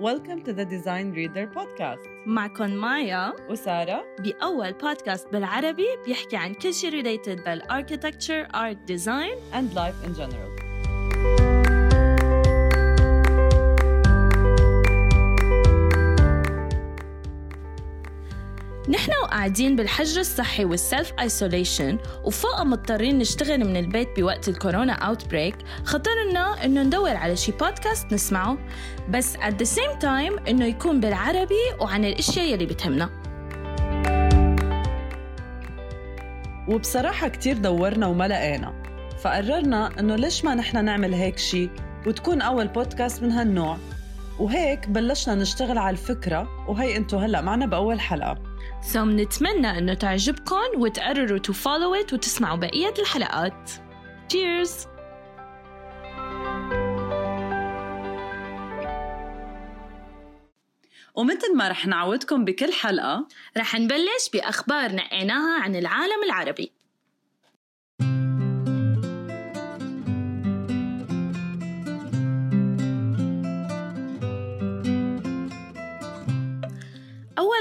Welcome to the Design Reader Podcast معكم مايا وسارة بأول بودكاست بالعربي بيحكي عن كل شيء related بالarchitecture, art, design and life in general نحن وقاعدين بالحجر الصحي وال self isolation وفوق مضطرين نشتغل من البيت بوقت الكورونا outbreak خطر لنا إنه ندور على شي بودكاست نسمعه. بس at the same time إنه يكون بالعربي وعن الأشياء يلي بتهمنا. وبصراحة كتير دورنا وما لقينا. فقررنا إنه ليش ما نحن نعمل هيك شي وتكون أول بودكاست من هالنوع. وهيك بلشنا نشتغل على الفكرة وهي انتو هلأ معنا بأول حلقة. so so بنتمنى إنه تعجبكم وتقرروا to follow it وتسمعوا بقية الحلقات. تشيرز ومثل ما رح نعودكم بكل حلقة رح نبلش بأخبار نقيناها عن العالم العربي.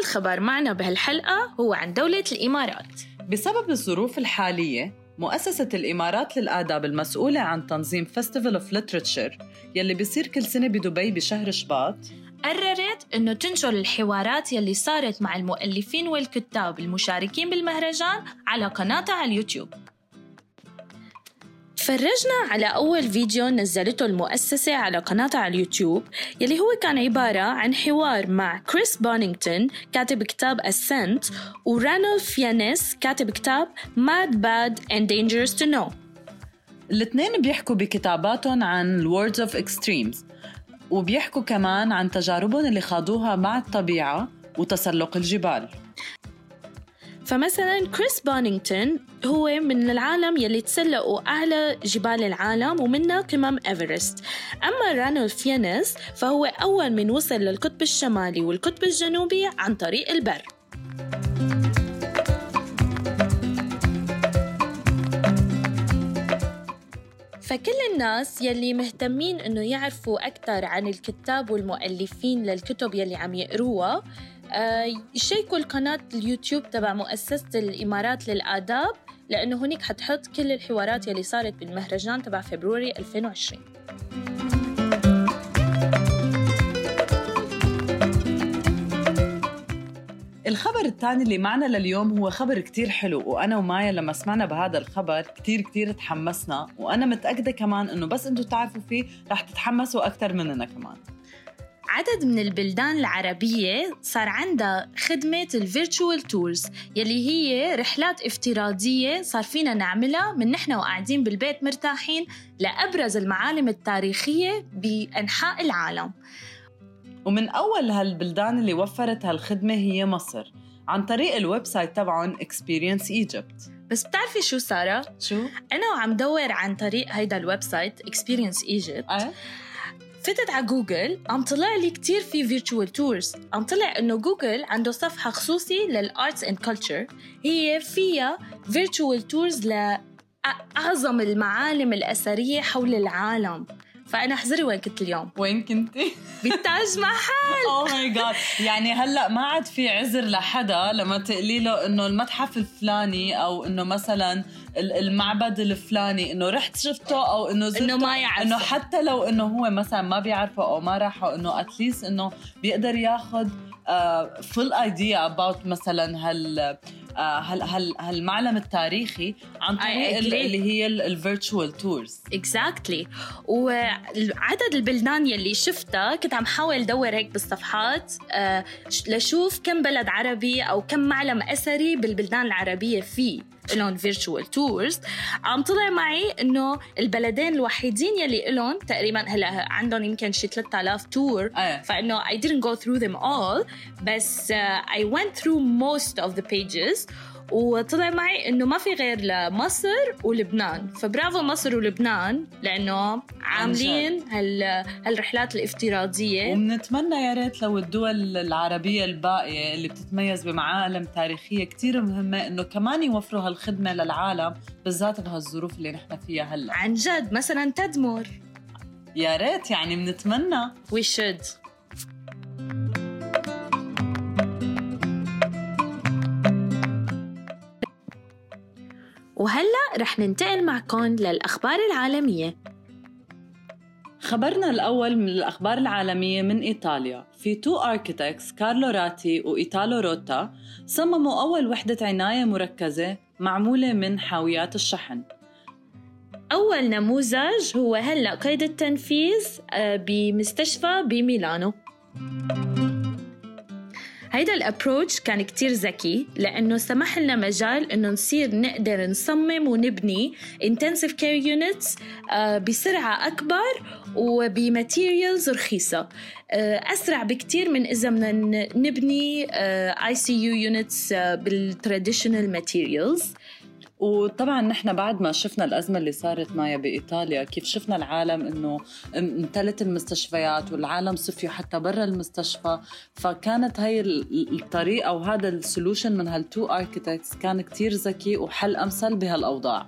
أول خبر معنا بهالحلقة هو عن دولة الإمارات. بسبب الظروف الحالية مؤسسة الإمارات للآداب المسؤولة عن تنظيم festival of literature يلي بيصير كل سنة بدبي بشهر شباط قررت إنه تنشر الحوارات يلي صارت مع المؤلفين والكتاب المشاركين بالمهرجان على قناتها على اليوتيوب. تفرجنا على أول فيديو نزلته المؤسسة على قناتها على اليوتيوب يلي هو كان عبارة عن حوار مع كريس بونينغتون كاتب كتاب Ascent ورانولف يانيس كاتب كتاب Mad Bad and Dangerous to Know. الاثنين بيحكوا بكتاباتهم عن Words of Extremes وبيحكوا كمان عن تجاربهم اللي خاضوها مع الطبيعة وتسلق الجبال. فمثلا كريس بونينغتون هو من العالم يلي تسلقوا أعلى جبال العالم ومنها قمم إيفرست. أما رانولف يانس فهو أول من وصل للقطب الشمالي والقطب الجنوبي عن طريق البر. فكل الناس يلي مهتمين إنه يعرفوا أكثر عن الكتاب والمؤلفين للكتب يلي عم يقروها يشيكوا القناة اليوتيوب تبع مؤسسة الإمارات للآداب لأنه هناك حتحط كل الحوارات يلي صارت بالمهرجان تبع فبروري 2020 الخبر الثاني اللي معنا لليوم هو خبر كتير حلو وأنا ومايا لما سمعنا بهذا الخبر كتير كتير تحمسنا وأنا متأكدة كمان إنه بس أنتوا تعرفوا فيه رح تتحمسوا أكثر مننا كمان. عدد من البلدان العربية صار عندها خدمة ال virtual tours يلي هي رحلات افتراضية صار فينا نعملها من نحن وقاعدين بالبيت مرتاحين لأبرز المعالم التاريخية بأنحاء العالم ومن أول هالبلدان اللي وفرت هالخدمة هي مصر عن طريق ال website تبعهم Experience Egypt بس بتعرفي شو سارة؟ شو؟ أنا وعم دور عن طريق هيدا ال website Experience Egypt أه؟ فتت على جوجل عم طلع لي كتير في virtual tours عم طلع إنه جوجل عنده صفحة خصوصي لل arts and culture هي فيها virtual tours لاعظم المعالم الأثرية حول العالم. فأنا احذري وين كنت اليوم؟ وين كنتي؟ بالتاج محل oh my God يعني هلأ ما عاد في عذر لحدا لما تقولي له إنه المتحف الفلاني أو إنه مثلا المعبد الفلاني إنه رحت شفته أو إنه زرته. انه ما يعرفه. إنه حتى لو إنه هو مثلا ما بيعرفه أو ما راحه إنه at least إنه بيقدر ياخذ full idea about مثلا هال هال هال هالمعلم التاريخي عن طريق اللي هي ال virtual tours exactly وعدد البلدان يلي شفتها كنت عم حاول أدور هيك بالصفحات لشوف كم بلد عربي أو كم معلم أثري بالبلدان العربية فيه. لهم virtual tours عم طلع معي إنه البلدين الوحيدين يلي لهم تقريبا هلا عندهم يمكن شي 3000 tour أيه. فإنه I didn't go through them all بس uh, I went through most of the pages. وطلع معي إنه ما في غير لمصر ولبنان. فبرافو مصر ولبنان لأنه عاملين هال هالرحلات الافتراضية. وبنتمنى يا ريت لو الدول العربية الباقية اللي بتتميز بمعالم تاريخية كتير مهمة إنه كمان يوفروا هالخدمة للعالم بالذات بهالظروف اللي نحن فيها هلأ. عن جد مثلا تدمر. يا ريت يعني بنتمنى we should. وهلأ رح ننتقل معكم للأخبار العالمية. خبرنا الأول من الأخبار العالمية من إيطاليا. في تو أركيتكس كارلو راتي وإيتالو روتا صمموا أول وحدة عناية مركزة معمولة من حاويات الشحن. أول نموذج هو هلأ قيد التنفيذ آه، بمستشفى بميلانو. هيدا ال approach كان كتير ذكي لأنه سمح لنا مجال إنه نصير نقدر نصمم ونبني intensive care units آه، بسرعة أكبر وب materials رخيصة. آه، أسرع بكتير من إذا بدنا نبني ICU units بال traditional materials وطبعا نحن بعد ما شفنا الأزمة اللي صارت معي بإيطاليا كيف شفنا العالم إنه امتلت المستشفيات والعالم صفيوا حتى برا المستشفى. فكانت هاي الطريقة وهذا ال solution من هال two architects كان كتير ذكي وحل أمثل بهالأوضاع.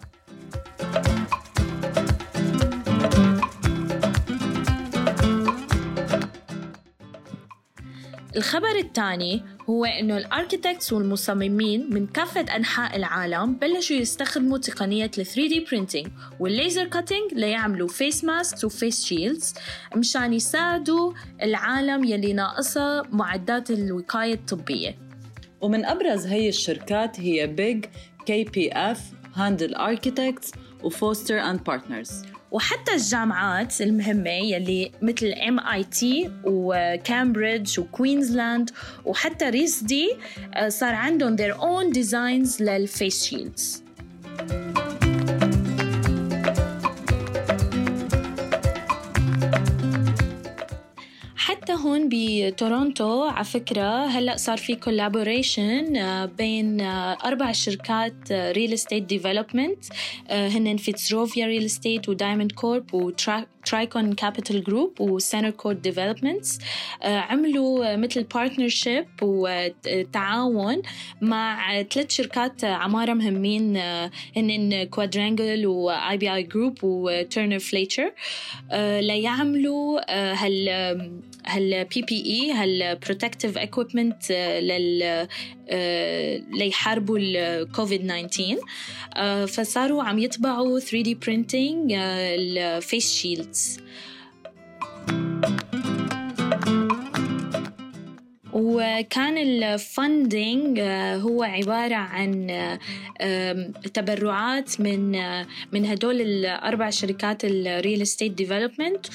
الخبر الثاني هو إنه ال architects والمصممين من كافة أنحاء العالم بلشوا يستخدموا تقنية ال 3D printing وال laser cutting ليعملوا face masks و face shields مشان يساعدوا العالم يلي ناقصها معدات الوقاية الطبية. ومن أبرز هي الشركات هي BIG KPF Handel Architects و Foster and Partners وحتى الجامعات المهمة يلي مثل MIT وكامبريدج وكوينزلاند وحتى RISD آه، صار عندهم their own designs لل face shields حتى هون بتورونتو على فكرة هلأ صار في collaboration آه، بين آه، أربع شركات real estate development هن Fitzrovia Real Estate و Diamond Corp و Tricon Capital Group و CentreCourt Developments عملوا مثل partnership وتعاون مع ثلاث شركات عمارة مهمين آه، هن Quadrangle و IBI Group و Turner Fleischer ليعملوا هال هال PPE هال protective equipment لل آه، ليحاربوا الكوفيد 19 آه، فصاروا عم يطبعوا 3D printing ال face shields وكان ال funding هو عبارة عن تبرعات من من هدول الأربع شركات ال real estate development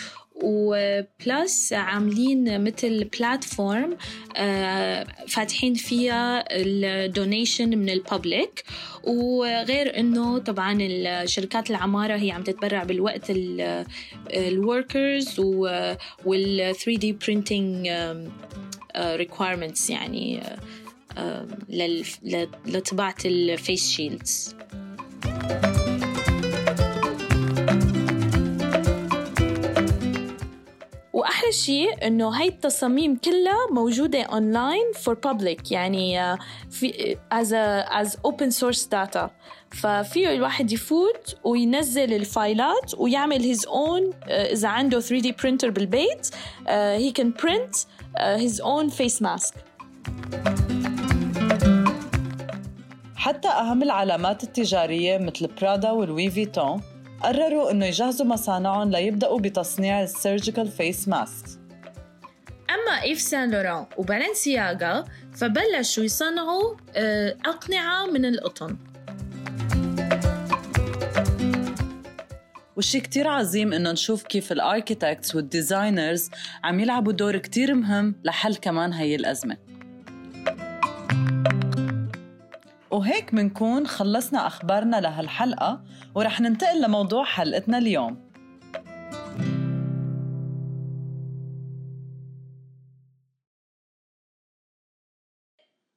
و plus عاملين مثل platform آه، فاتحين فيها ال donation من ال public وغير إنه طبعا الشركات العمارة هي عم تتبرع بالوقت ال workers وال 3D printing requirements يعني آه، لطباعه ال face shields وأحلى شيء إنه هاي التصاميم كلها موجودة online for public يعني آه، في as as open source data ففيه الواحد يفوت وينزل الفايلات ويعمل his own إذا عنده 3D printer بالبيت he can print his own face mask حتى أهم العلامات التجارية مثل برادا والوي فيتون قرروا إنه يجهزوا مصانعهم ليبدأوا بتصنيع ال surgical face mask أما إيف سان لوران وبالنسياغا فبلشوا يصنعوا آه، أقنعة من القطن. وشي كتير عظيم إنه نشوف كيف ال architects وال designers عم يلعبوا دور كتير مهم لحل كمان هي الأزمة. وهيك منكون خلصنا أخبارنا لهالحلقة ورح ننتقل لموضوع حلقتنا اليوم.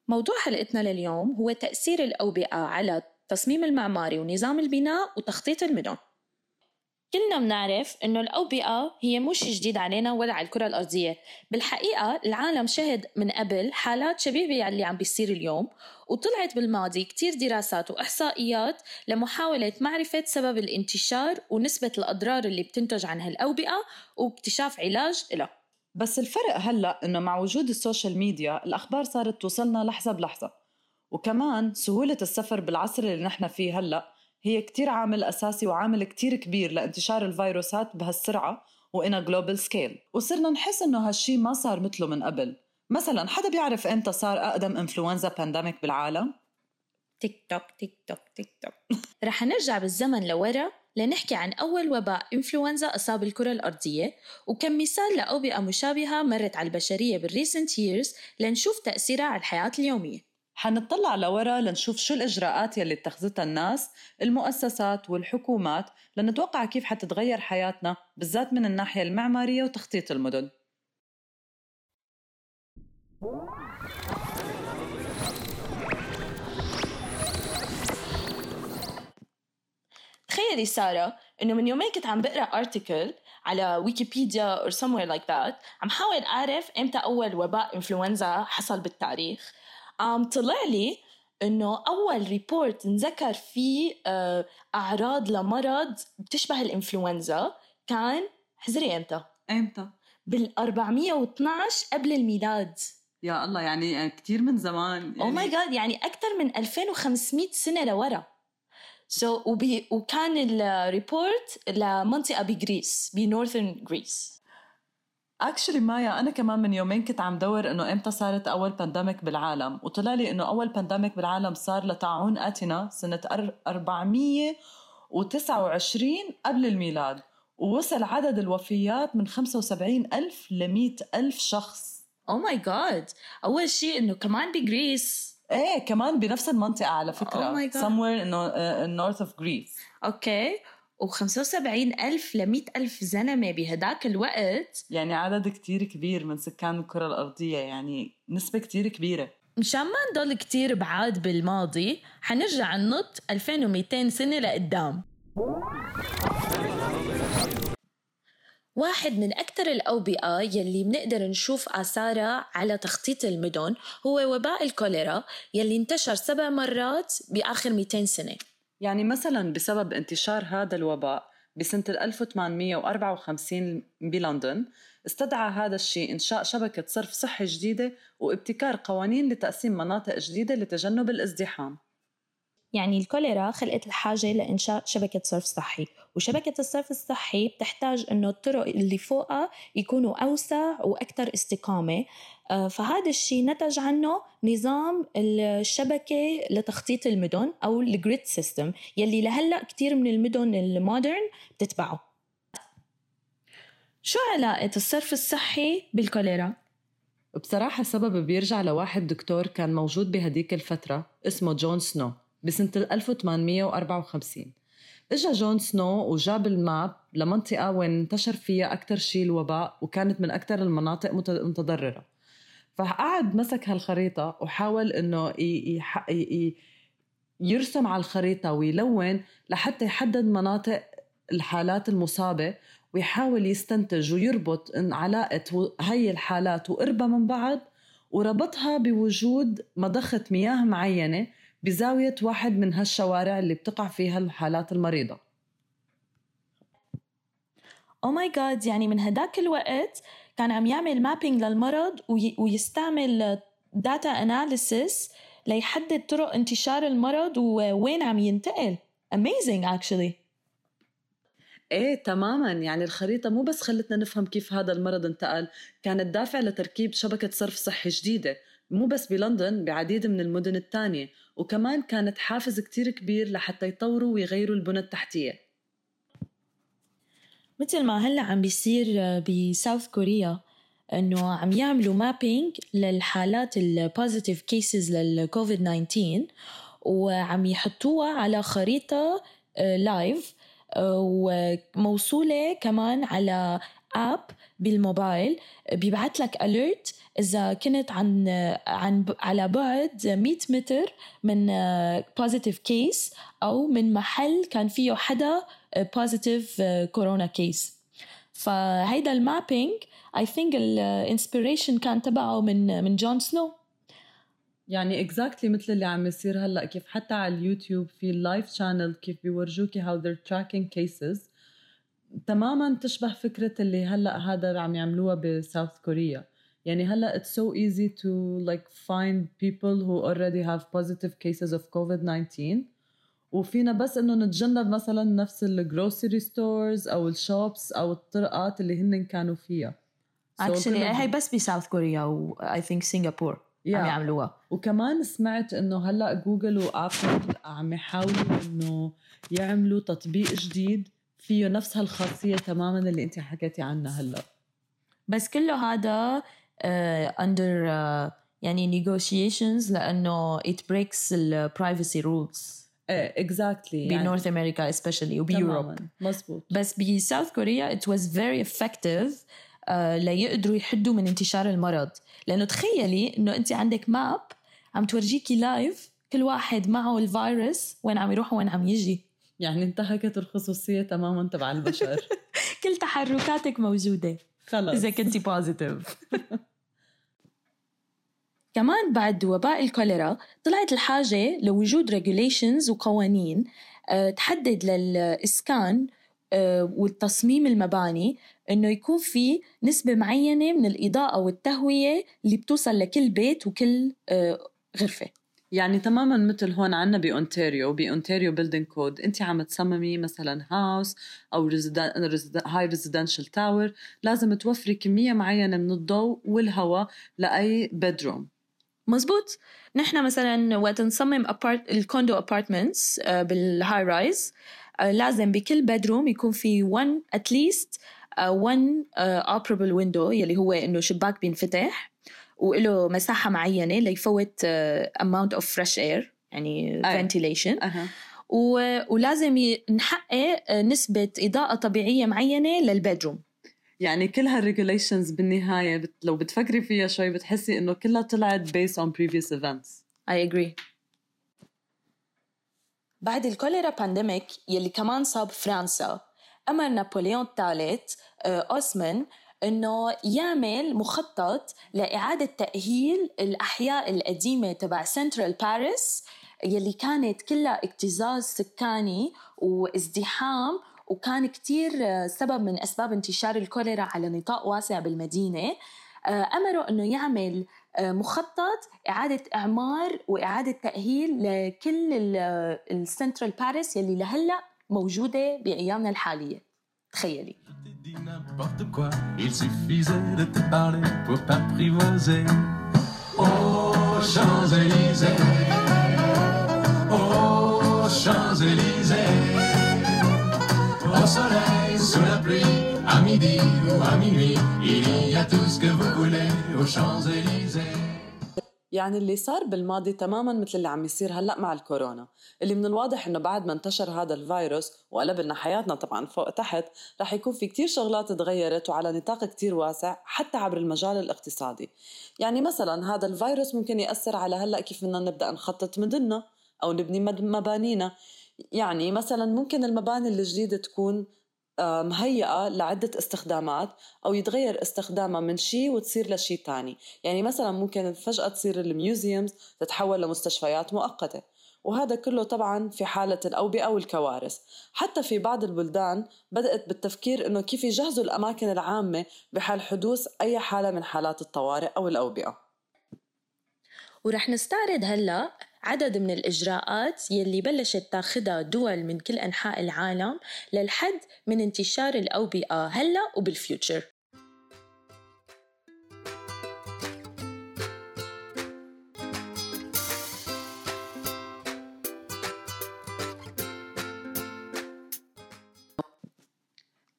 موضوع حلقتنا لليوم هو تأثير الأوبئة على التصميم المعماري ونظام البناء وتخطيط المدن. كلنا بنعرف إنه الأوبئة هي مش جديد علينا ولا على الكرة الأرضية. بالحقيقة العالم شهد من قبل حالات شبيهة اللي عم بيصير اليوم وطلعت بالماضي كتير دراسات وإحصائيات لمحاولة معرفة سبب الانتشار ونسبة الأضرار اللي بتنتج عن هالأوبئة واكتشاف علاج لها بس الفرق هلأ إنه مع وجود السوشيال ميديا الأخبار صارت توصلنا لحظة بلحظة وكمان سهولة السفر بالعصر اللي نحن فيه هلأ هي كتير عامل أساسي وعامل كتير كبير لانتشار الفيروسات بهالسرعة وإن a global scale وصرنا نحس إنه هالشي ما صار مثله من قبل. مثلا حدا بيعرف إمتى صار أقدم إنفلونزا pandemic بالعالم؟ tick tock tick tock tick tock. رح نرجع بالزمن لورا لنحكي عن أول وباء إنفلونزا أصاب الكرة الأرضية وكمثال لأوبئة مشابهة مرت على البشرية بال recent years لنشوف تأثيرها على الحياة اليومية. حنطلع لورا لنشوف شو الإجراءات يلي اتخذتها الناس المؤسسات والحكومات لنتوقع كيف حتتغير حياتنا بالذات من الناحية المعمارية وتخطيط المدن. تخيلي سارة إنه من يومين كنت عم بقرأ ارتكل على ويكيبيديا or somewhere like that عم حاول أعرف إمتى أول وباء إنفلونزا حصل بالتاريخ. عم طلع لي إنه أول report انذكر فيه آه، أعراض لمرض بتشبه الإنفلونزا كان حزري إمتى؟ إمتى؟ بال 412 قبل الميلاد يا الله يعني كثير من زمان oh my God يعني أكثر من 2500 سنة لورا so so, وبي وكان ال report لمنطقة ب Greece ب northern Greece actually مايا أنا كمان من يومين كنت عم دور إنه إمتى صارت أول pandemic بالعالم. وطلع لي إنه أول pandemic بالعالم صار لطاعون أثينا سنة 429 قبل الميلاد. ووصل عدد الوفيات من 75 ألف ل 100 ألف شخص. oh my God أول شيء إنه كمان ب Greece. إيه كمان بنفس المنطقة على فكرة. Oh my God. somewhere in, uh, in north of Greece. okay و75 ألف ل 100 ألف زلمة بهداك الوقت يعني عدد كتير كبير من سكان الكرة الأرضية يعني نسبة كتير كبيرة. مشان ما نضل كتير بعاد بالماضي حنرجع ننط 2200 سنة لقدام. واحد من أكثر الأوبئة يلي بنقدر نشوف آثارها على تخطيط المدن هو وباء الكوليرا يلي انتشر سبع مرات بآخر 200 سنة. يعني مثلا بسبب انتشار هذا الوباء بسنة 1854 بلندن استدعى هذا الشيء إنشاء شبكة صرف صحي جديدة وابتكار قوانين لتقسيم مناطق جديدة لتجنب الازدحام. يعني الكوليرا خلقت الحاجة لإنشاء شبكة صرف صحي وشبكة الصرف الصحي بتحتاج إنه الطرق اللي فوقها يكونوا أوسع وأكثر استقامة. آه، فهذا الشيء نتج عنه نظام الشبكة لتخطيط المدن أو ال grid system يلي لهلأ كتير من المدن ال modern بتتبعه. شو علاقة الصرف الصحي بالكوليرا؟ بصراحة السبب بيرجع لواحد دكتور كان موجود بهديك الفترة اسمه جون سنو. بسنة 1854 إجا جون سنو وجاب ال map لمنطقة وين انتشر فيها أكثر شيء الوباء وكانت من أكثر المناطق مت- متضررة. فقعد مسك هالخريطة وحاول إنه يرسم على الخريطة ويلون لحتى يحدد مناطق الحالات المصابة ويحاول يستنتج ويربط إن علاقة هاي الحالات وقربها من بعض وربطها بوجود مضخة مياه معينة بزاوية واحد من هالشوارع اللي بتقع فيها الحالات المريضة. oh my God يعني من هداك الوقت كان عم يعمل mapping للمرض وي ويستعمل data analysis ليحدد طرق انتشار المرض ووين عم ينتقل. Amazing actually. إيه تماما. يعني الخريطة مو بس خلتنا نفهم كيف هذا المرض انتقل كانت دافع لتركيب شبكة صرف صحي جديدة. مو بس بلندن بعديد من المدن الثانية وكمان كانت حافز كتير كبير لحتى يطوروا ويغيروا البنى التحتية. مثل ما هلأ عم بيصير بساوث كوريا إنه عم يعملوا mapping للحالات ال positive cases لل COVID 19 وعم يحطوها على خريطة live وموصولة كمان على app بالموبايل بيبعت لك alert إذا كنت عن عن على بعد 100 متر من positive case أو من محل كان فيه حدا positive كورونا case فهيدا ال mapping I think ال inspiration كان تبعه من من جون سنو يعني exactly مثل اللي عم يصير هلأ كيف حتى على اليوتيوب في ال live channel كيف بيورجوكي how they're tracking cases. تماما تشبه فكرة اللي هلأ هذا عم يعملوها ب South Korea. يعني هلأ it's so easy to like find people who already have positive cases of COVID-19 وفينا بس إنه نتجنب مثلا نفس ال grocery stores أو ال shops أو الطرقات اللي هن كانوا فيها. actually هي بس ب South Korea و I think Singapore عم يعملوها. وكمان سمعت إنه هلأ Google و Apple عم يحاولوا إنه يعملوا تطبيق جديد فيه نفس هالخاصيه تماما اللي انت حكيتي عنها هلأ. بس كله هذا under uh, uh, يعني negotiations لأنه it breaks the privacy rules. exactly exactly. ب North America specially وب Europe مزبوط بس ب South Korea it was very effective uh, ليقدروا يحدوا من انتشار المرض. لأنه تخيلي إنه انت عندك map عم تورجيكي live كل واحد معه الفيروس وين عم يروح وين عم يجي. يعني انتهكت الخصوصية تماما تبع البشر. كل تحركاتك موجودة. خلص. إذا كنتي positive كمان بعد وباء الكوليرا طلعت الحاجة لوجود regulations وقوانين آه، تحدد للإسكان آه، والتصميم المباني إنه يكون في نسبة معينة من الإضاءة والتهوية اللي بتوصل لكل بيت وكل آه، غرفة. يعني تماما مثل هون عنا بأونتاريو ب Ontario Building Code انت عم تصممي مثلا house أو high residential tower لازم توفري كمية معينة من الضوء والهواء لأي bedroom مزبوط؟ نحن مثلا وقت نصمم أبارت ال condo apartments بال high-rise لازم بكل bedroom يكون في 1 at least 1 operable window يلي هو إنه شباك بينفتح. وله مساحة معينة ليفوت amount of fresh air يعني ventilation أه. ولازم نحقق آه، نسبة إضاءة طبيعية معينة لل bedroom يعني كل هال regulations بالنهاية بت... لو بتفكري فيها شوي بتحسي إنه كلها طلعت based on previous events. I agree. بعد الكوليرا pandemic يلي كمان صاب فرنسا أمر نابليون الثالث آه، أوسمان إنه يعمل مخطط لإعادة تأهيل الأحياء القديمة تبع سنترال باريس يلي كانت كلها اكتظاظ سكاني وازدحام وكان كتير سبب من أسباب انتشار الكوليرا على نطاق واسع بالمدينة. آه، أمروا أنه يعمل آه، مخطط إعادة إعمار وإعادة تأهيل لكل السنترال باريس يلي لهلأ موجودة بأيامنا الحالية. تخيلي. N'importe quoi, il suffisait de te parler pour t'apprivoiser. Oh, Champs-Élysées, oh, Champs-Élysées. au soleil, sous la pluie, à midi ou à minuit, il y a tout ce que vous voulez aux Champs-Élysées. يعني اللي صار بالماضي تماما مثل اللي عم يصير هلأ مع الكورونا. اللي من الواضح إنه بعد ما انتشر هذا الفيروس وقلب لنا حياتنا طبعا فوق تحت رح يكون في كتير شغلات تغيرت وعلى نطاق كتير واسع حتى عبر المجال الاقتصادي. يعني مثلا هذا الفيروس ممكن يأثر على هلأ كيف بدنا نبدأ نخطط مدننا أو نبني مبانينا. يعني مثلا ممكن المباني الجديدة تكون مهيئة لعدة استخدامات أو يتغير استخدامها من شيء وتصير لشيء تاني. يعني مثلا ممكن فجأة تصير الميوزيومز تتحول لمستشفيات مؤقتة وهذا كله طبعا في حالة الأوبئة والكوارث. حتى في بعض البلدان بدأت بالتفكير أنه كيف يجهزوا الأماكن العامة بحال حدوث أي حالة من حالات الطوارئ أو الأوبئة. ورح نستعرض هلأ عدد من الإجراءات يلي بلشت تاخدها دول من كل أنحاء العالم للحد من انتشار الأوبئة هلأ وبالفيوتشر.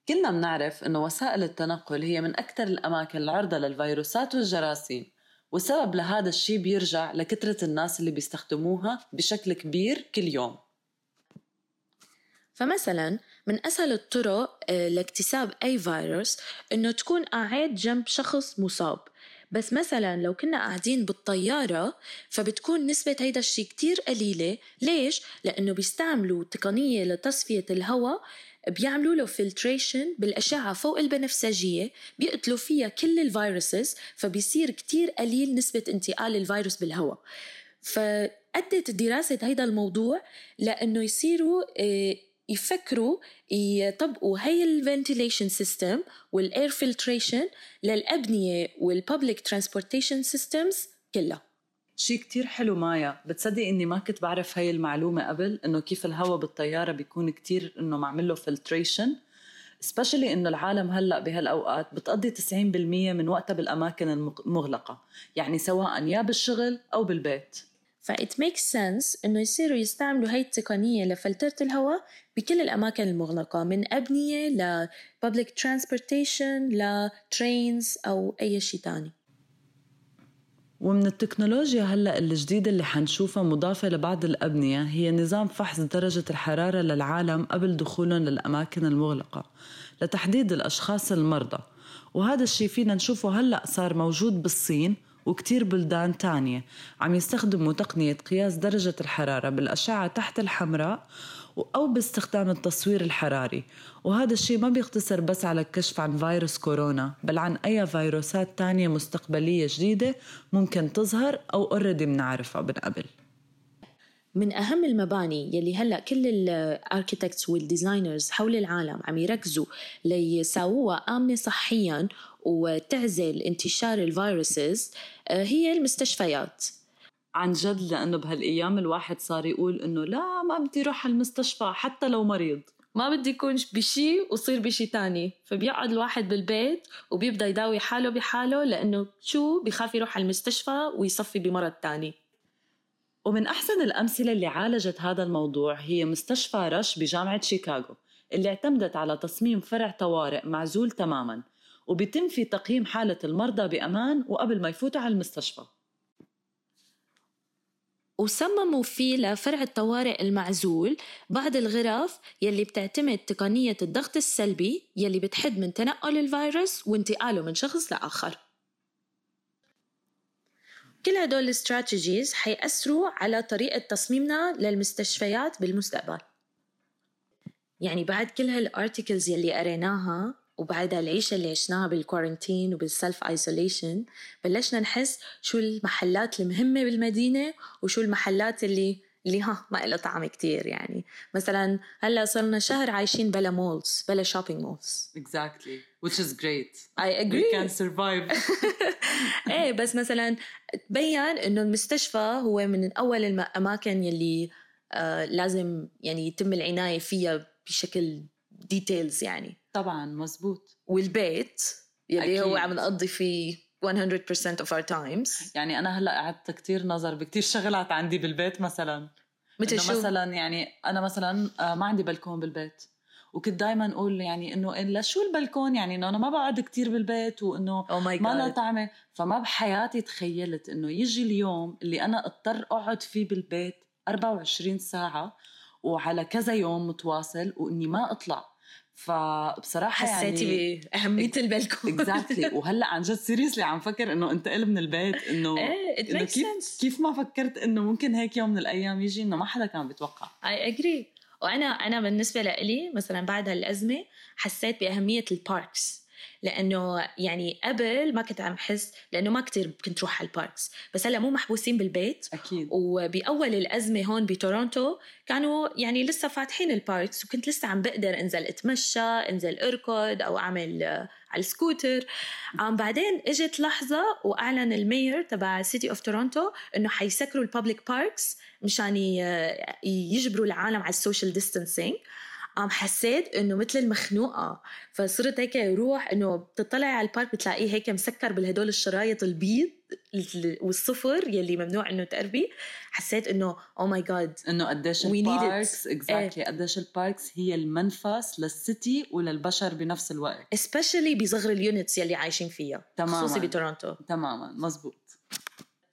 كلنا بنعرف إنه وسائل التنقل هي من أكثر الأماكن العرضة للفيروسات والجراثيم والسبب لهذا الشيء بيرجع لكثرة الناس اللي بيستخدموها بشكل كبير كل يوم. فمثلا من أسهل الطرق آه، لاكتساب أي فيروس إنه تكون قاعد جنب شخص مصاب. بس مثلا لو كنا قاعدين بالطيارة فبتكون نسبة هيدا الشيء كتير قليلة. ليش؟ لأنه بيستعملوا تقنية لتصفية الهواء بيعملوا له filtration بالأشعة فوق البنفسجية بيقتلوا فيها كل ال viruses فبيصير كتير قليل نسبة انتقال الفيروس بالهواء. فأدت دراسة هيدا الموضوع لأنه يصيروا آه، يفكروا يطبقوا هي ال ventilation system وال air filtration للأبنية وال public transportation systems كلها. شيء كتير حلو مايا. بتصدق إني ما كنت بعرف هاي المعلومة قبل إنه كيف الهواء بالطيارة بيكون كتير إنه معمل له filtration specially إنه العالم هلأ بهالأوقات بتقضي 90% من وقتها بالأماكن المغلقة يعني سواء يا بالشغل أو بالبيت. ف it make sense إنه يصيروا يستعملوا هاي التقنية لفلترة الهواء بكل الأماكن المغلقة من أبنية ل public transportation ل أو أي شيء تاني. ومن التكنولوجيا هلأ الجديدة اللي حنشوفها مضافة لبعض الأبنية هي نظام فحص درجة الحرارة للعالم قبل دخولهم للأماكن المغلقة لتحديد الأشخاص المرضى. وهذا الشيء فينا نشوفه هلأ صار موجود بالصين وكتير بلدان تانية. عم يستخدموا تقنية قياس درجة الحرارة بالأشعة تحت الحمراء أو باستخدام التصوير الحراري. وهذا الشيء ما بيقتصر بس على الكشف عن فيروس كورونا بل عن أي فيروسات تانية مستقبلية جديدة ممكن تظهر أو already بنعرفها من قبل. من أهم المباني يلي هلأ كل ال architects وال designers حول العالم عم يركزوا ليساووها آمنة صحيا وتعزل انتشار الفيروسز آه، هي المستشفيات. عن جد لأنه بهالأيام الواحد صار يقول إنه لا ما بدي أروح على المستشفى حتى لو مريض. ما بدي يكون بشي وصير بشي تاني. فبيقعد الواحد بالبيت وبيبدأ يداوي حاله بحاله لأنه شو؟ بخاف يروح على المستشفى ويصفي بمرض تاني. ومن أحسن الأمثلة اللي عالجت هذا الموضوع هي مستشفى رش بجامعة شيكاغو اللي اعتمدت على تصميم فرع طوارئ معزول تماما وبيتم في تقييم حالة المرضى بأمان وقبل ما يفوتوا على المستشفى. وصمموا فيه لفرع الطوارئ المعزول بعض الغرف يلي بتعتمد تقنية الضغط السلبي يلي بتحد من تنقل الفيروس وانتقاله من شخص لآخر. كل هدول الاستراتيجيز حيأثروا على طريقة تصميمنا للمستشفيات بالمستقبل. يعني بعد كل هال articles يلي قريناها وبعد العيشة اللي عشناها بال quarantine وبال self isolation بلشنا نحس شو المحلات المهمة بالمدينة وشو المحلات اللي اللي ها ما إلها طعم كتير يعني. مثلا هلأ صرنا شهر عايشين بلا malls بلا shopping malls exactly. Which is great. I agree. we can survive. إيه بس مثلا تبين إنه المستشفى هو من أول الاماكن يلي آه لازم يعني يتم العناية فيها بشكل ديتيلز يعني. طبعا مزبوط والبيت يلي أكيد. هو عم نقضي فيه 100% of our times. يعني أنا هلأ قعدت كتير نظر بكتير شغلات عندي بالبيت مثلا. مثل شو؟ مثلا يعني أنا مثلا آه، ما عندي بلكون بالبيت. وكنت دائما أقول يعني إنه لا شو البلكون؟ يعني إنه أنا ما بقعد كتير بالبيت وإنه oh ما لا طعمة. فما بحياتي تخيلت إنه يجي اليوم اللي أنا أضطر أقعد فيه بالبيت 24 ساعة وعلى كذا يوم متواصل وإني ما أطلع. فبصراحة حسيتي يعني بأهمية البلكون exactly exactly. وهلأ عن جد seriously عم فكر إنه انتقل من البيت إنه إيه إنه كيف sense. كيف ما فكرت إنه ممكن هيك يوم من الأيام يجي إنه ما حدا كان بيتوقع اي اجري وأنا أنا بالنسبة لإلي مثلا بعد هالأزمة حسيت بأهمية ال parks لأنه يعني قبل ما كنت عم حس لأنه ما كتير كنت روح على ال parks. بس هلأ مو محبوسين بالبيت. أكيد. وبأول الأزمة هون بتورونتو كانوا يعني لسه فاتحين ال parks وكنت لسه عم بقدر انزل أتمشى انزل أركض أو أعمل على السكوتر. عم بعدين إجت لحظة وأعلن ال mayor تبع city of تورونتو إنه حيسكروا ال public parks مشان يجبروا العالم على ال social distancing قام حسيت إنه مثل المخنوقة. فصرت هيك روح إنه بتطلع على ال park بتلاقيه هيك مسكر بالهدول الشرايط البيض والصفرا يلي ممنوع إنه تقربي. حسيت إنه oh my God إنه قديش ال parks exactly قديش ال parks هي المنفس لل city وللبشر بنفس الوقت. specially بصغر ال units يلي عايشين فيها تماما. خصوصي بتورونتو. تماما. مزبوط.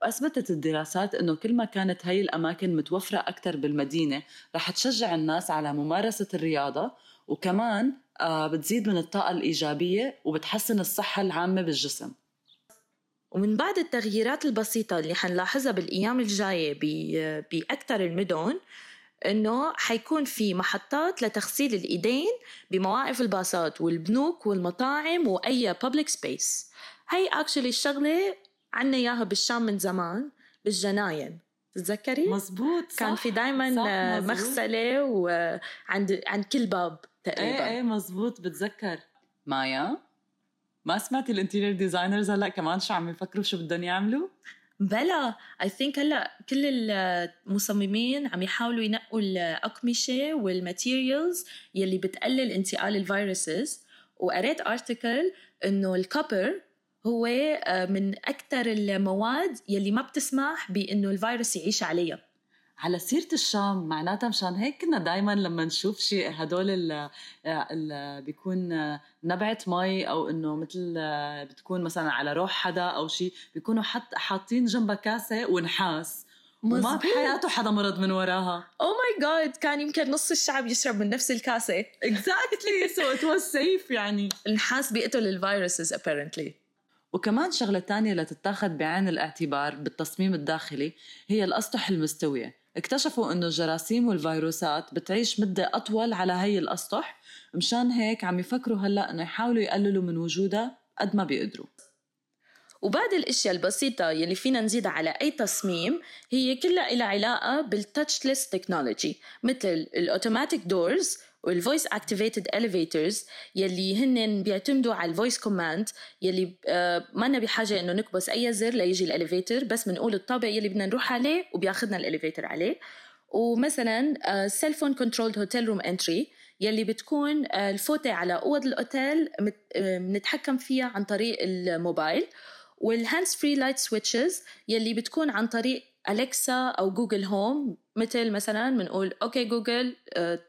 وأثبتت الدراسات أنه كل ما كانت هاي الأماكن متوفرة أكثر بالمدينة رح تشجع الناس على ممارسة الرياضة وكمان آه، بتزيد من الطاقة الإيجابية وبتحسن الصحة العامة بالجسم. ومن بعد التغييرات البسيطة اللي حنلاحظها بالأيام الجاية بأكثر المدن إنه حيكون في محطات لتغسيل الإيدين بمواقف الباصات والبنوك والمطاعم وأي public space هي actually الشغلة عنا إياها بالشام من زمان بالجناين. تتذكري؟ مزبوط صح كان في دائما مغسلة وعند عند كل باب تقريبا. إيه إيه مزبوط بتذكر. مايا ما سمعتي ال interior designers هلأ كمان شو عم يفكروا شو بدهم يعملوا؟ بلا I think هلأ كل المصممين عم يحاولوا ينقوا الأقمشة وال materials يلي بتقلل انتقال ال viruses. وقريت article إنه ال copper هو آه، من أكثر المواد يلي ما بتسمح بإنه الفيروس يعيش عليها. على سيرة الشام معناتها مشان هيك كنا دايما لما نشوف شيء هدول اللي بيكون نبعة مي أو إنه مثل بتكون مثلا على روح حدا أو شيء بيكونوا حط حاطين جنبها كاسة ونحاس. وما بحياته حدا مرض من وراها. oh my God كان يمكن نص الشعب يشرب من نفس الكاسة. exactly so it was safe يعني. النحاس بيقتل ال viruses apparently وكمان شغلة تانية لتتاخد بعين الاعتبار بالتصميم الداخلي هي الأسطح المستوية. اكتشفوا إنه الجراثيم والفيروسات بتعيش مدة أطول على هي الأسطح مشان هيك عم يفكروا هلأ إنه يحاولوا يقللوا من وجودها قد ما بيقدروا. وبعد الأشياء البسيطة يلي فينا نزيدها على أي تصميم هي كلها إلها علاقة بال touchless technology مثل ال automatic doors وال voice activated elevators يلي هن بيعتمدوا على ال voice command يلي آه ما بحاجة إنه نكبس أي زر ليجي ال elevator بس بنقول الطابق يلي بدنا نروح عليه وبياخذنا ال elevator عليه. ومثلا cell phone controlled hotel room entry يلي بتكون آه الفوتة على أوض الأوتيل بنتحكم فيها عن طريق الموبايل. وال hands free light switches يلي بتكون عن طريق أليكسا أو جوجل هوم مثل مثلا بنقول okay Google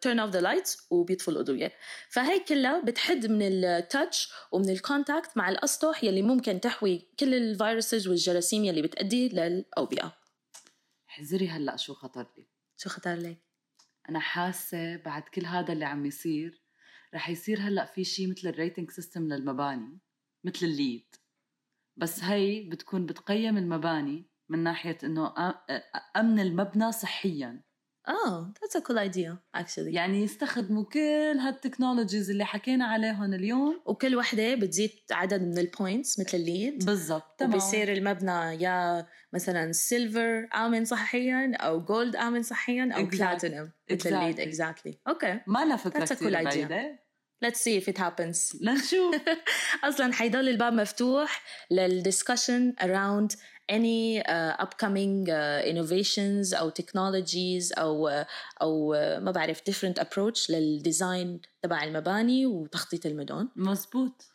turn off the lights وبيطفوا الاضويه فهي كلها بتحد من ال touch ومن ال contact مع الأسطح يلي ممكن تحوي كل ال viruses والجراثيم يلي بتأدي للأوبئة. حزري هلأ شو خطر لي؟ شو خطر لي أنا حاسة بعد كل هذا اللي عم يصير رح يصير هلأ في شيء مثل ال rating system للمباني مثل ال LEED بس هي بتكون بتقيم المباني من ناحية إنه أمن المبنى صحيا. آه that's a cool idea actually يعني يستخدموا كل هال technologies اللي حكينا عليهم اليوم. وكل وحدة بتزيد عدد من ال points مثل ال LEED بالضبط تمام. وبصير المبنى يا مثلا silver آمن صحيا أو gold آمن صحيا أو بلاتينوم مثل ال LEED exactly okay ما لها فكرة كثير بعيده Let's see if it happens. لنشوف. أصلا حيضل الباب مفتوح لل discussion around any uh, upcoming uh, innovations أو technologies أو uh, أو uh, ما بعرف different approach لل design تبع المباني وتخطيط المدن. مزبوط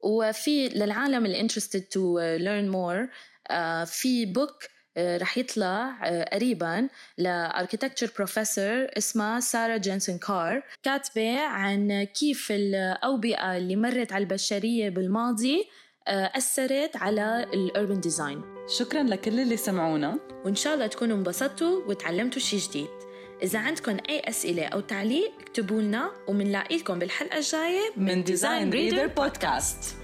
وفي للعالم اللي interested to uh, learn more uh, في book رح يطلع قريبا ل architecture professor اسمها سارة جينسون كار كاتبة عن كيف الأوبئة اللي مرت على البشرية بالماضي أثرت على ال urban design شكرا لكل اللي سمعونا. وإن شاء الله تكونوا انبسطتوا وتعلمتوا شيء جديد. إذا عندكم أي أسئلة أو تعليق اكتبوا لنا ومنلاقيكم بالحلقة الجاية من Design Reader podcast